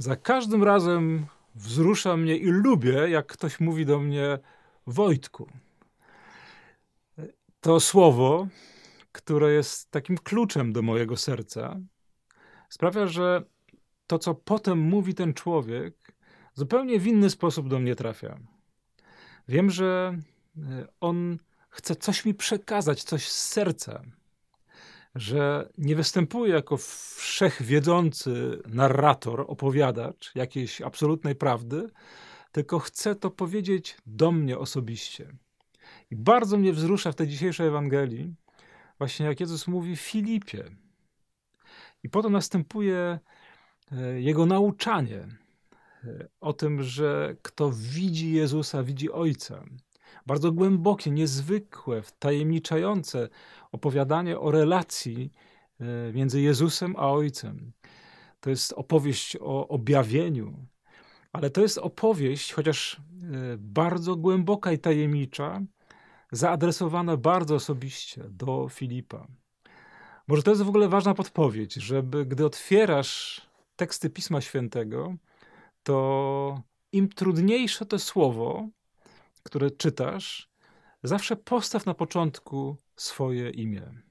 Za każdym razem wzrusza mnie i lubię, jak ktoś mówi do mnie Wojtku. To słowo, które jest takim kluczem do mojego serca, sprawia, że to, co potem mówi ten człowiek, zupełnie w inny sposób do mnie trafia. Wiem, że e, on chce coś mi przekazać, coś z serca, że nie występuje jako wszechwiedzący narrator, opowiadacz jakiejś absolutnej prawdy, tylko chce to powiedzieć do mnie osobiście. I bardzo mnie wzrusza w tej dzisiejszej Ewangelii, właśnie jak Jezus mówi Filipie. I potem następuje e, jego nauczanie e, o tym, że kto widzi Jezusa, widzi Ojca. Bardzo głębokie, niezwykłe, tajemniczające opowiadanie o relacji e, między Jezusem a Ojcem. To jest opowieść o objawieniu, ale to jest opowieść, chociaż bardzo głęboka i tajemnicza, zaadresowana bardzo osobiście do Filipa. Może to jest w ogóle ważna podpowiedź, żeby gdy otwierasz teksty Pisma Świętego, to im trudniejsze to słowo, które czytasz, zawsze postaw na początku swoje imię.